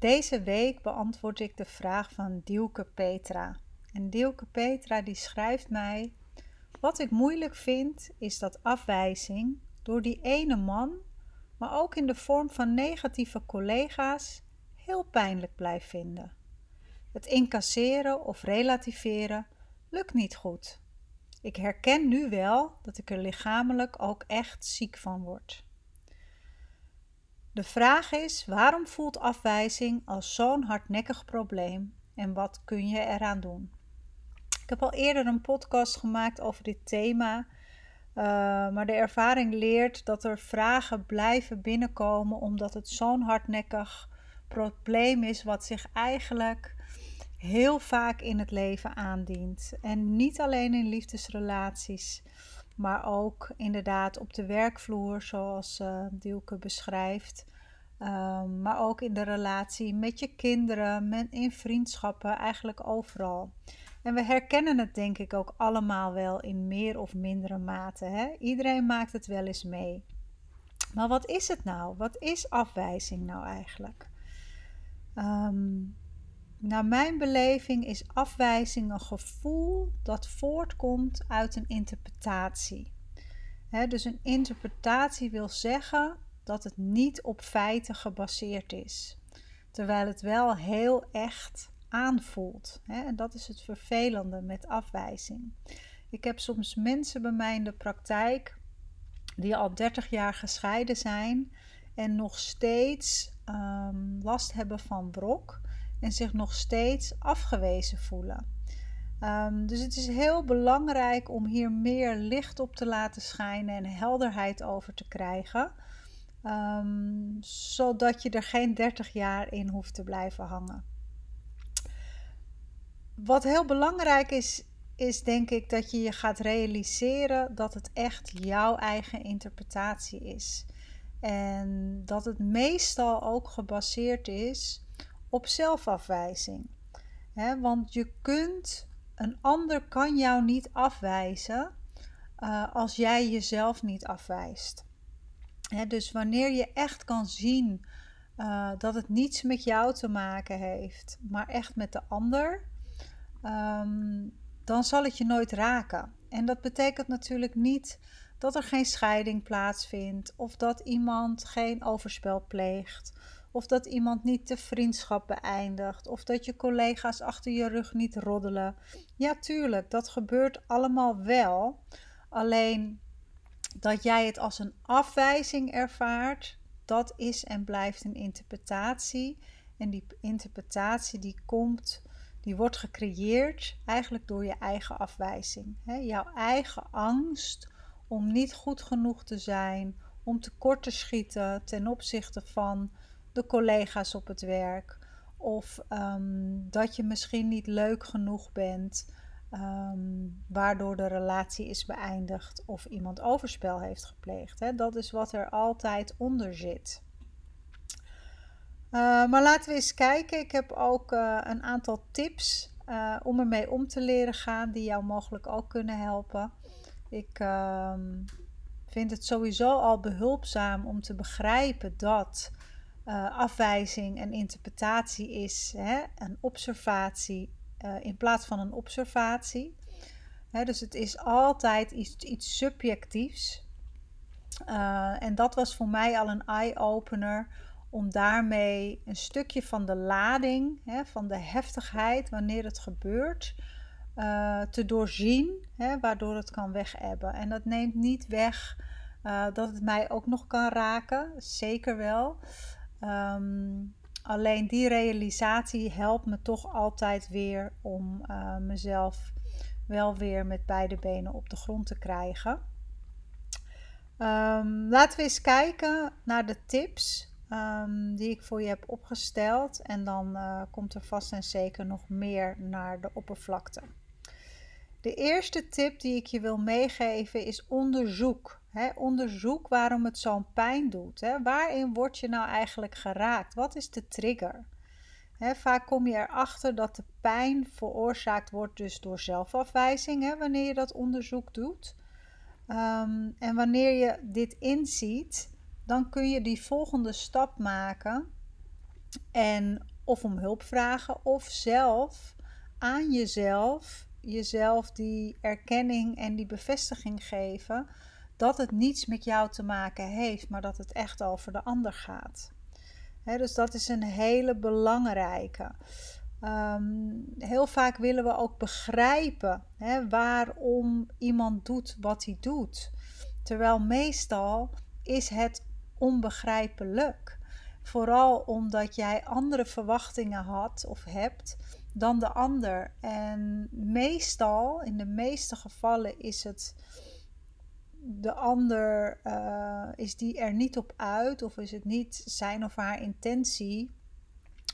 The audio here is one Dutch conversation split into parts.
Deze week beantwoord ik de vraag van Dielke Petra. En Dielke Petra die schrijft mij: Wat ik moeilijk vind is dat afwijzing door die ene man, maar ook in de vorm van negatieve collega's, heel pijnlijk blijft vinden. Het incasseren of relativeren lukt niet goed. Ik herken nu wel dat ik er lichamelijk ook echt ziek van word. De vraag is: waarom voelt afwijzing als zo'n hardnekkig probleem en wat kun je eraan doen? Ik heb al eerder een podcast gemaakt over dit thema, uh, maar de ervaring leert dat er vragen blijven binnenkomen omdat het zo'n hardnekkig probleem is wat zich eigenlijk heel vaak in het leven aandient. En niet alleen in liefdesrelaties, maar ook inderdaad op de werkvloer, zoals uh, Dielke beschrijft. Um, maar ook in de relatie met je kinderen, met, in vriendschappen, eigenlijk overal. En we herkennen het denk ik ook allemaal wel in meer of mindere mate. Hè? Iedereen maakt het wel eens mee. Maar wat is het nou? Wat is afwijzing nou eigenlijk? Um, naar mijn beleving is afwijzing een gevoel dat voortkomt uit een interpretatie. dus een interpretatie wil zeggen dat het niet op feiten gebaseerd is, terwijl het wel heel echt aanvoelt. En dat is het vervelende met afwijzing. Ik heb soms mensen bij mij in de praktijk die al 30 jaar gescheiden zijn en nog steeds um, last hebben van brok en zich nog steeds afgewezen voelen. Um, dus het is heel belangrijk om hier meer licht op te laten schijnen en helderheid over te krijgen. Um, zodat je er geen 30 jaar in hoeft te blijven hangen. Wat heel belangrijk is, is denk ik dat je je gaat realiseren dat het echt jouw eigen interpretatie is. En dat het meestal ook gebaseerd is op zelfafwijzing. want je kunt, een ander kan jou niet afwijzen uh, als jij jezelf niet afwijst. dus wanneer je echt kan zien uh, dat het niets met jou te maken heeft, maar echt met de ander, um, dan zal het je nooit raken. En dat betekent natuurlijk niet dat er geen scheiding plaatsvindt of dat iemand geen overspel pleegt of dat iemand niet de vriendschap beëindigt. Of dat je collega's achter je rug niet roddelen. Ja, tuurlijk, dat gebeurt allemaal wel. Alleen dat jij het als een afwijzing ervaart, dat is en blijft een interpretatie. En die interpretatie die komt, die wordt gecreëerd eigenlijk door je eigen afwijzing. jouw eigen angst om niet goed genoeg te zijn, om tekort te schieten ten opzichte van de collega's op het werk. Of ehm, dat je misschien niet leuk genoeg bent, ehm, waardoor de relatie is beëindigd of iemand overspel heeft gepleegd. Hè? Dat is wat er altijd onder zit. Uh, maar laten we eens kijken. Ik heb ook uh, een aantal tips uh, om ermee om te leren gaan, die jou mogelijk ook kunnen helpen. Ik ehm, vind het sowieso al behulpzaam om te begrijpen dat uh, afwijzing en interpretatie is hè, een observatie uh, in plaats van een observatie. Hè, dus het is altijd iets, iets subjectiefs. Uh, en dat was voor mij al een eye-opener om daarmee een stukje van de lading, hè, van de heftigheid wanneer het gebeurt, te doorzien, waardoor het kan wegebben. En dat neemt niet weg dat het mij ook nog kan raken, zeker wel. Ehm, alleen die realisatie helpt me toch altijd weer om uh, mezelf wel weer met beide benen op de grond te krijgen. Um, laten we eens kijken naar de tips ehm, die ik voor je heb opgesteld. En dan uh, komt er vast en zeker nog meer naar de oppervlakte. De eerste tip die ik je wil meegeven is onderzoek. Onderzoek waarom het zo'n pijn doet. waarin word je nou eigenlijk geraakt? Wat is de trigger? vaak kom je erachter dat de pijn veroorzaakt wordt dus door zelfafwijzing, wanneer je dat onderzoek doet. Ehm, en wanneer je dit inziet, dan kun je die volgende stap maken en of om hulp vragen of zelf aan jezelf, jezelf die erkenning en die bevestiging geven dat het niets met jou te maken heeft, maar dat het echt over de ander gaat. dus dat is een hele belangrijke. Ehm, heel vaak willen we ook begrijpen waarom iemand doet wat hij doet. Terwijl meestal is het onbegrijpelijk. Vooral omdat jij andere verwachtingen had of hebt dan de ander. En meestal, in de meeste gevallen, is het de ander, uh, is die er niet op uit, of is het niet zijn of haar intentie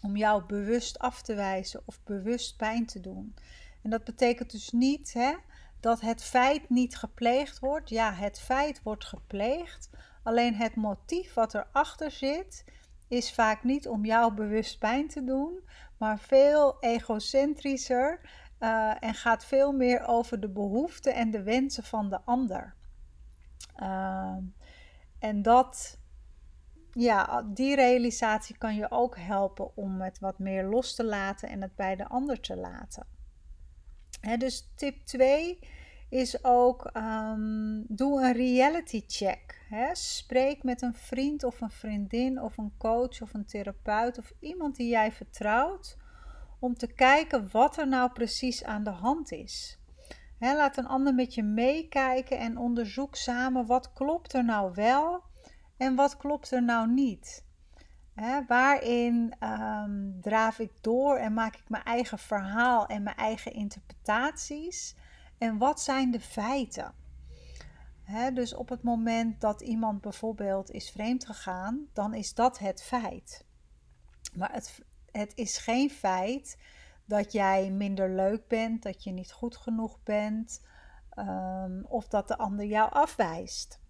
om jou bewust af te wijzen of bewust pijn te doen. En dat betekent dus niet hè, dat het feit niet gepleegd wordt. Ja, het feit wordt gepleegd. Alleen het motief wat erachter zit, is vaak niet om jou bewust pijn te doen, maar veel egocentrischer uh, en gaat veel meer over de behoeften en de wensen van de ander. Uh, en dat ja, die realisatie kan je ook helpen om het wat meer los te laten en het bij de ander te laten. dus tip 2 is ook um, doe een reality check. spreek met een vriend of een vriendin of een coach of een therapeut of iemand die jij vertrouwt om te kijken wat er nou precies aan de hand is. Laat een ander met je meekijken en onderzoek samen wat klopt er nou wel en wat klopt er nou niet? waarin um, draaf ik door en maak ik mijn eigen verhaal en mijn eigen interpretaties? En wat zijn de feiten? dus op het moment dat iemand bijvoorbeeld is vreemd gegaan, dan is dat het feit. Maar het, het is geen feit dat jij minder leuk bent, dat je niet goed genoeg bent um, of dat de ander jou afwijst.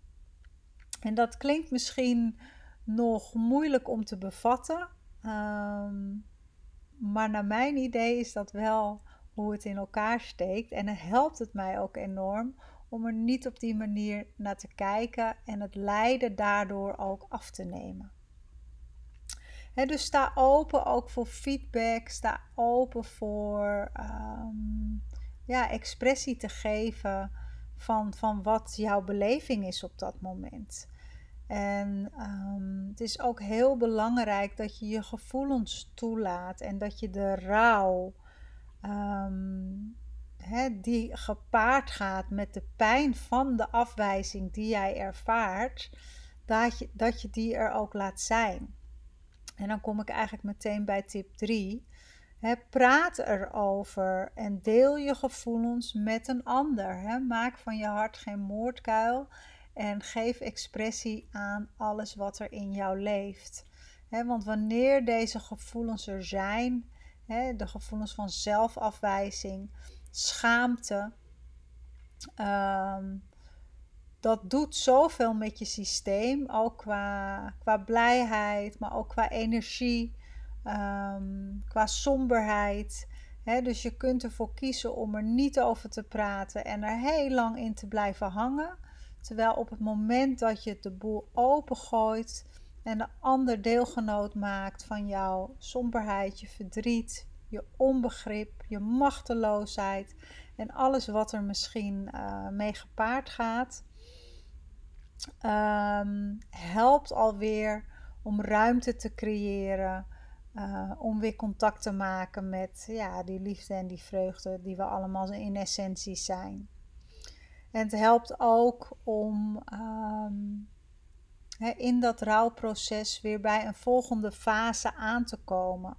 En dat klinkt misschien nog moeilijk om te bevatten. Ehm, maar naar mijn idee is dat wel hoe het in elkaar steekt. En dan helpt het mij ook enorm om er niet op die manier naar te kijken en het lijden daardoor ook af te nemen. Dus sta open ook voor feedback. Sta open voor ehm, ja, expressie te geven van, van wat jouw beleving is op dat moment. En um, het is ook heel belangrijk dat je je gevoelens toelaat en dat je de rouw, um, die gepaard gaat met de pijn van de afwijzing die jij ervaart, dat je, dat je die er ook laat zijn. En dan kom ik eigenlijk meteen bij tip 3. He, praat erover en deel je gevoelens met een ander. Maak van je hart geen moordkuil en geef expressie aan alles wat er in jou leeft. want wanneer deze gevoelens er zijn, de gevoelens van zelfafwijzing, schaamte, um, dat doet zoveel met je systeem, ook qua, qua blijheid, maar ook qua energie, ehm, qua somberheid. dus je kunt ervoor kiezen om er niet over te praten en er heel lang in te blijven hangen. Terwijl op het moment dat je de boel opengooit en de ander deelgenoot maakt van jouw somberheid, je verdriet, je onbegrip, je machteloosheid en alles wat er misschien uh, mee gepaard gaat, um, helpt alweer om ruimte te creëren. Uh, om weer contact te maken met ja, die liefde en die vreugde die we allemaal in essentie zijn. En het helpt ook om ehm, in dat rouwproces weer bij een volgende fase aan te komen.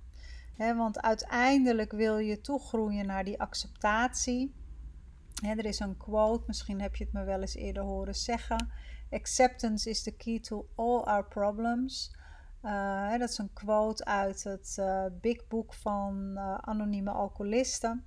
want uiteindelijk wil je toegroeien naar die acceptatie. er is een quote, misschien heb je het me wel eens eerder horen zeggen. Acceptance is the key to all our problems. Uh, dat is een quote uit het uh, Big Book van uh, anonieme alcoholisten.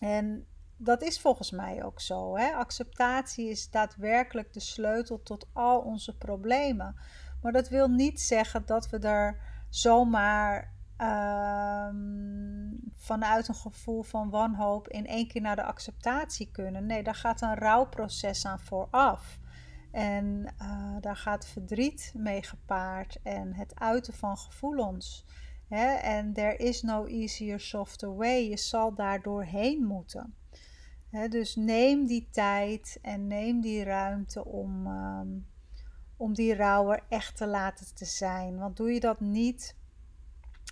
En dat is volgens mij ook zo. Hè? Acceptatie is daadwerkelijk de sleutel tot al onze problemen. Maar dat wil niet zeggen dat we er zomaar um, vanuit een gevoel van wanhoop in één keer naar de acceptatie kunnen. Nee, daar gaat een rouwproces aan vooraf. En uh, daar gaat verdriet mee gepaard en het uiten van gevoelens. En there is no easier, softer way. Je zal daar doorheen moeten. dus neem die tijd en neem die ruimte om, um, om die rouw er echt te laten te zijn. Want doe je dat niet,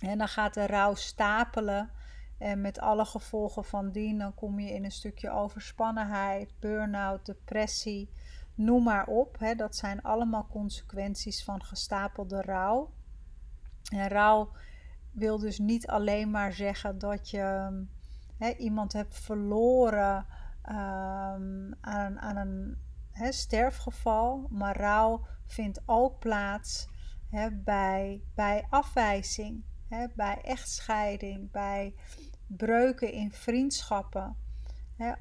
en dan gaat de rouw stapelen. En met alle gevolgen van dien, dan kom je in een stukje overspannenheid, burn-out, depressie, noem maar op. Hè. Dat zijn allemaal consequenties van gestapelde rouw. En rouw wil dus niet alleen maar zeggen dat je hè, iemand hebt verloren um, aan, aan een hè, sterfgeval, maar rouw vindt ook plaats hè, bij, bij afwijzing bij echtscheiding, bij breuken in vriendschappen.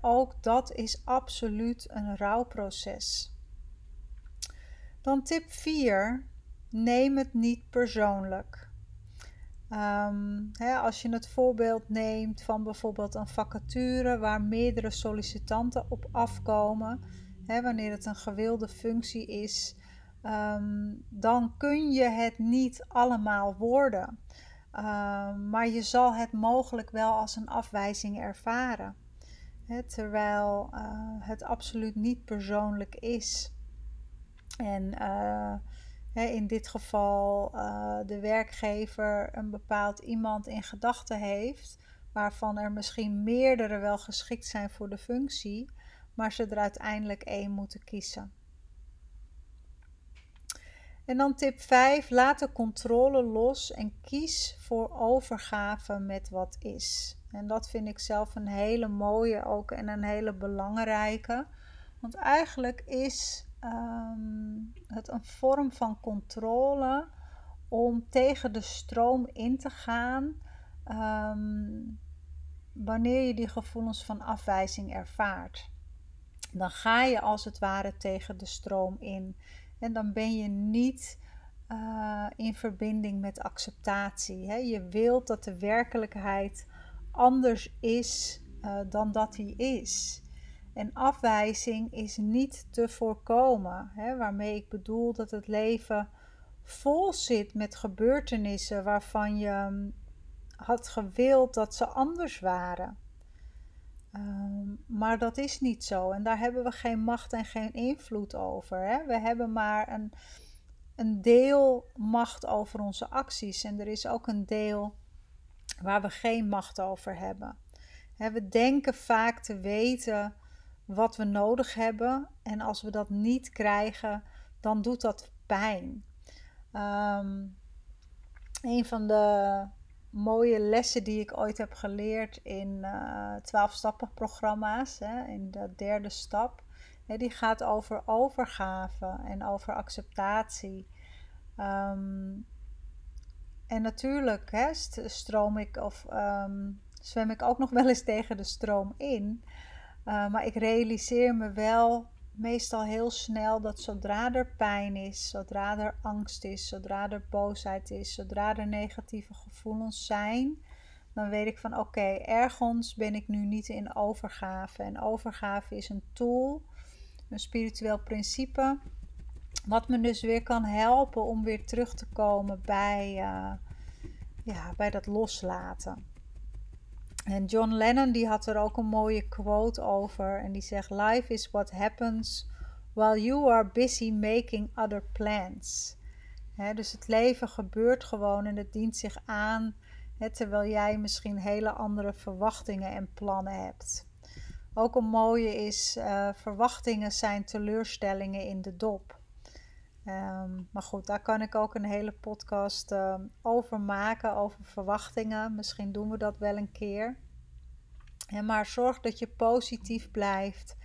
Ook dat is absoluut een rouwproces. Dan tip 4. Neem het niet persoonlijk. Hè, als je het voorbeeld neemt van bijvoorbeeld een vacature waar meerdere sollicitanten op afkomen, wanneer het een gewilde functie is, um, dan kun je het niet allemaal worden. Ehm, maar je zal het mogelijk wel als een afwijzing ervaren. Terwijl uh, het absoluut niet persoonlijk is. En uh, in dit geval uh, de werkgever een bepaald iemand in gedachten heeft, waarvan er misschien meerdere wel geschikt zijn voor de functie, maar ze er uiteindelijk één moeten kiezen. En dan tip 5, laat de controle los en kies voor overgave met wat is. En dat vind ik zelf een hele mooie ook en een hele belangrijke. Want eigenlijk is ehm, het een vorm van controle om tegen de stroom in te gaan ehm, wanneer je die gevoelens van afwijzing ervaart. Dan ga je als het ware tegen de stroom in. En dan ben je niet uh, in verbinding met acceptatie. Hè? Je wilt dat de werkelijkheid anders is uh, dan dat die is. En afwijzing is niet te voorkomen. Hè? Waarmee ik bedoel dat het leven vol zit met gebeurtenissen waarvan je mm, had gewild dat ze anders waren. Um, maar dat is niet zo en daar hebben we geen macht en geen invloed over. Hè? We hebben maar een, een deel macht over onze acties en er is ook een deel waar we geen macht over hebben. we denken vaak te weten wat we nodig hebben en als we dat niet krijgen, dan doet dat pijn. Um, een van de mooie lessen die ik ooit heb geleerd in uh, eh, 12 programma's, hè, in de derde stap. Hè, die gaat over overgave en over acceptatie. Ehm, en natuurlijk hè, stroom ik of um, zwem ik ook nog wel eens tegen de stroom in. Uh, maar ik realiseer me wel meestal heel snel dat zodra er pijn is, zodra er angst is, zodra er boosheid is, zodra er negatieve gevoelens zijn, dan weet ik van oké, ergens ben ik nu niet in overgave. En overgave is een tool, een spiritueel principe, wat me dus weer kan helpen om weer terug te komen bij, uh, ja, bij dat loslaten. En John Lennon die had er ook een mooie quote over. En die zegt: Life is what happens while you are busy making other plans. dus het leven gebeurt gewoon en het dient zich aan terwijl jij misschien hele andere verwachtingen en plannen hebt. Ook een mooie is: uh, verwachtingen zijn teleurstellingen in de dop. Um, maar goed, daar kan ik ook een hele podcast uh, over maken, over verwachtingen. Misschien doen we dat wel een keer. Maar zorg dat je positief blijft.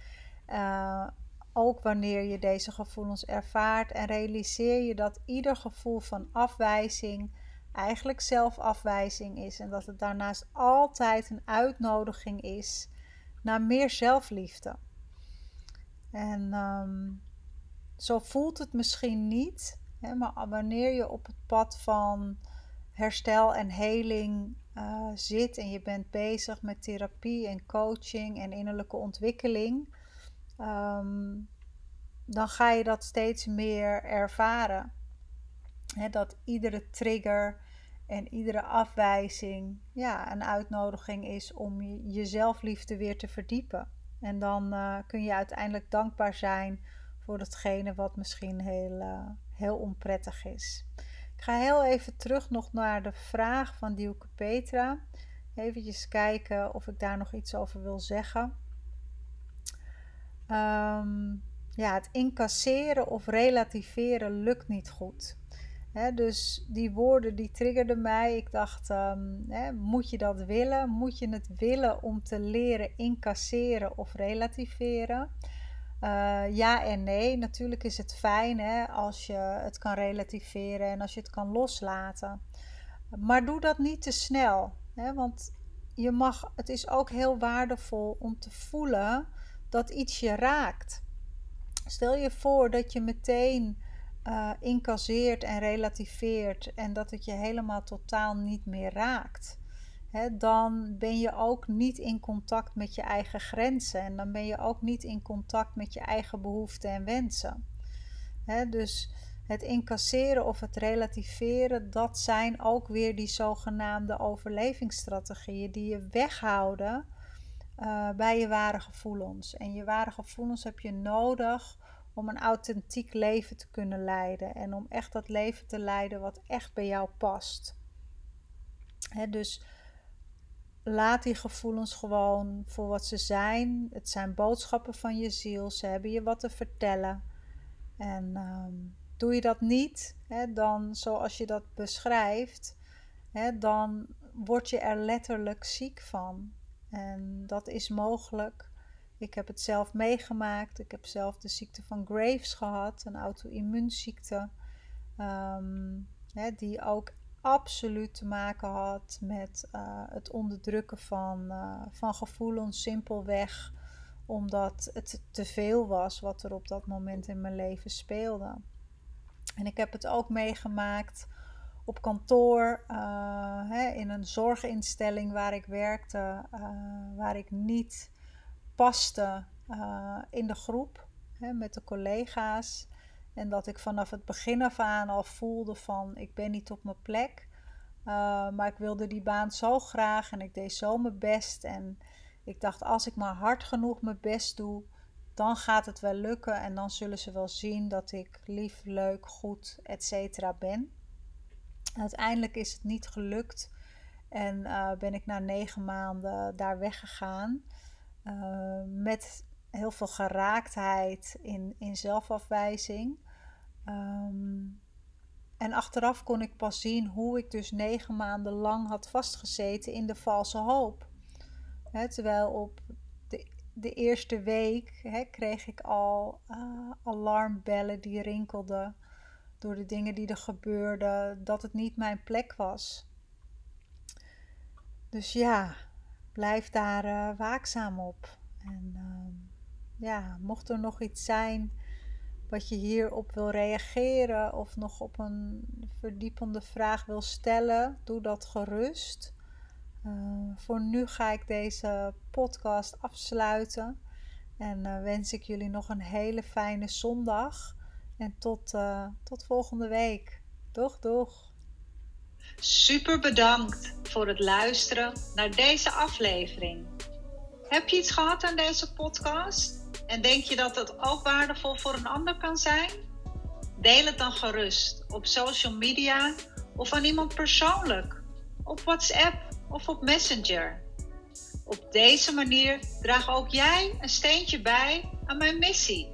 Uh, ook wanneer je deze gevoelens ervaart en realiseer je dat ieder gevoel van afwijzing eigenlijk zelfafwijzing is en dat het daarnaast altijd een uitnodiging is naar meer zelfliefde. En ehm, zo voelt het misschien niet, hè, maar wanneer je op het pad van herstel en heling uh, zit en je bent bezig met therapie en coaching en innerlijke ontwikkeling, ehm, dan ga je dat steeds meer ervaren. dat iedere trigger en iedere afwijzing ja, een uitnodiging is om je, zelfliefde weer te verdiepen. En dan uh, kun je uiteindelijk dankbaar zijn voor datgene wat misschien heel, uh, heel onprettig is. Ik ga heel even terug nog naar de vraag van Dielke Petra. Even kijken of ik daar nog iets over wil zeggen. Um, ja, het incasseren of relativeren lukt niet goed. dus die woorden die triggerden mij. Ik dacht, um, moet je dat willen? Moet je het willen om te leren incasseren of relativeren? Uh, ja en nee. Natuurlijk is het fijn hè, als je het kan relativeren en als je het kan loslaten. Maar doe dat niet te snel. Hè, want je mag, het is ook heel waardevol om te voelen dat iets je raakt. Stel je voor dat je meteen uh, incasseert en relativeert en dat het je helemaal totaal niet meer raakt. Dan ben je ook niet in contact met je eigen grenzen en dan ben je ook niet in contact met je eigen behoeften en wensen. dus het incasseren of het relativeren, dat zijn ook weer die zogenaamde overlevingsstrategieën die je weghouden uh, bij je ware gevoelens. En je ware gevoelens heb je nodig om een authentiek leven te kunnen leiden. En om echt dat leven te leiden wat echt bij jou past. dus laat die gevoelens gewoon voor wat ze zijn. Het zijn boodschappen van je ziel. Ze hebben je wat te vertellen. En ehm, doe je dat niet, dan zoals je dat beschrijft, dan word je er letterlijk ziek van. En dat is mogelijk. Ik heb het zelf meegemaakt. Ik heb zelf de ziekte van Graves gehad, een auto-immuunziekte. Um, die ook absoluut te maken had met uh, het onderdrukken van, uh, van gevoelens, simpelweg omdat het te veel was wat er op dat moment in mijn leven speelde. En ik heb het ook meegemaakt op kantoor, uh, hè, in een zorginstelling waar ik werkte, waar ik niet paste in de groep hè, met de collega's. En dat ik vanaf het begin af aan al voelde van ik ben niet op mijn plek. maar ik wilde die baan zo graag en ik deed zo mijn best. En ik dacht als ik maar hard genoeg mijn best doe, dan gaat het wel lukken. En dan zullen ze wel zien dat ik lief, leuk, goed, etc. ben. Uiteindelijk is het niet gelukt en uh, ben ik na negen maanden daar weggegaan. Uh, met heel veel geraaktheid in, in zelfafwijzing. Um, en achteraf kon ik pas zien hoe ik dus negen maanden lang had vastgezeten in de valse hoop. terwijl op de, eerste week kreeg ik al uh, alarmbellen die rinkelden door de dingen die er gebeurden, dat het niet mijn plek was. Dus ja, blijf daar uh, waakzaam op. En uh, ja, mocht er nog iets zijn wat je hierop wil reageren of nog op een verdiepende vraag wil stellen, doe dat gerust. Uh, voor nu ga ik deze podcast afsluiten en uh, wens ik jullie nog een hele fijne zondag. En tot, uh, tot volgende week. Doeg, doeg. Super bedankt voor het luisteren naar deze aflevering. Heb je iets gehad aan deze podcast? En denk je dat het ook waardevol voor een ander kan zijn? Deel het dan gerust op social media of aan iemand persoonlijk, op WhatsApp of op Messenger. Op deze manier draag ook jij een steentje bij aan mijn missie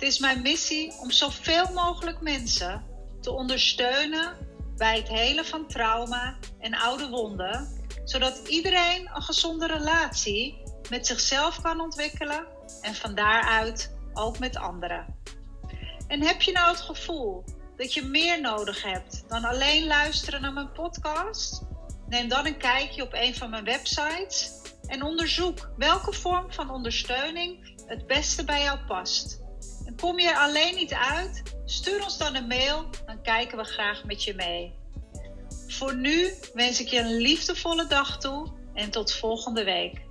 het is mijn missie om zoveel mogelijk mensen te ondersteunen bij het helen van trauma en oude wonden, zodat iedereen een gezonde relatie met zichzelf kan ontwikkelen en van daaruit ook met anderen. En heb je nou het gevoel dat je meer nodig hebt dan alleen luisteren naar mijn podcast? Neem dan een kijkje op een van mijn websites en onderzoek welke vorm van ondersteuning het beste bij jou past. En kom je er alleen niet uit? Stuur ons dan een mail, dan kijken we graag met je mee. Voor nu wens ik je een liefdevolle dag toe en tot volgende week.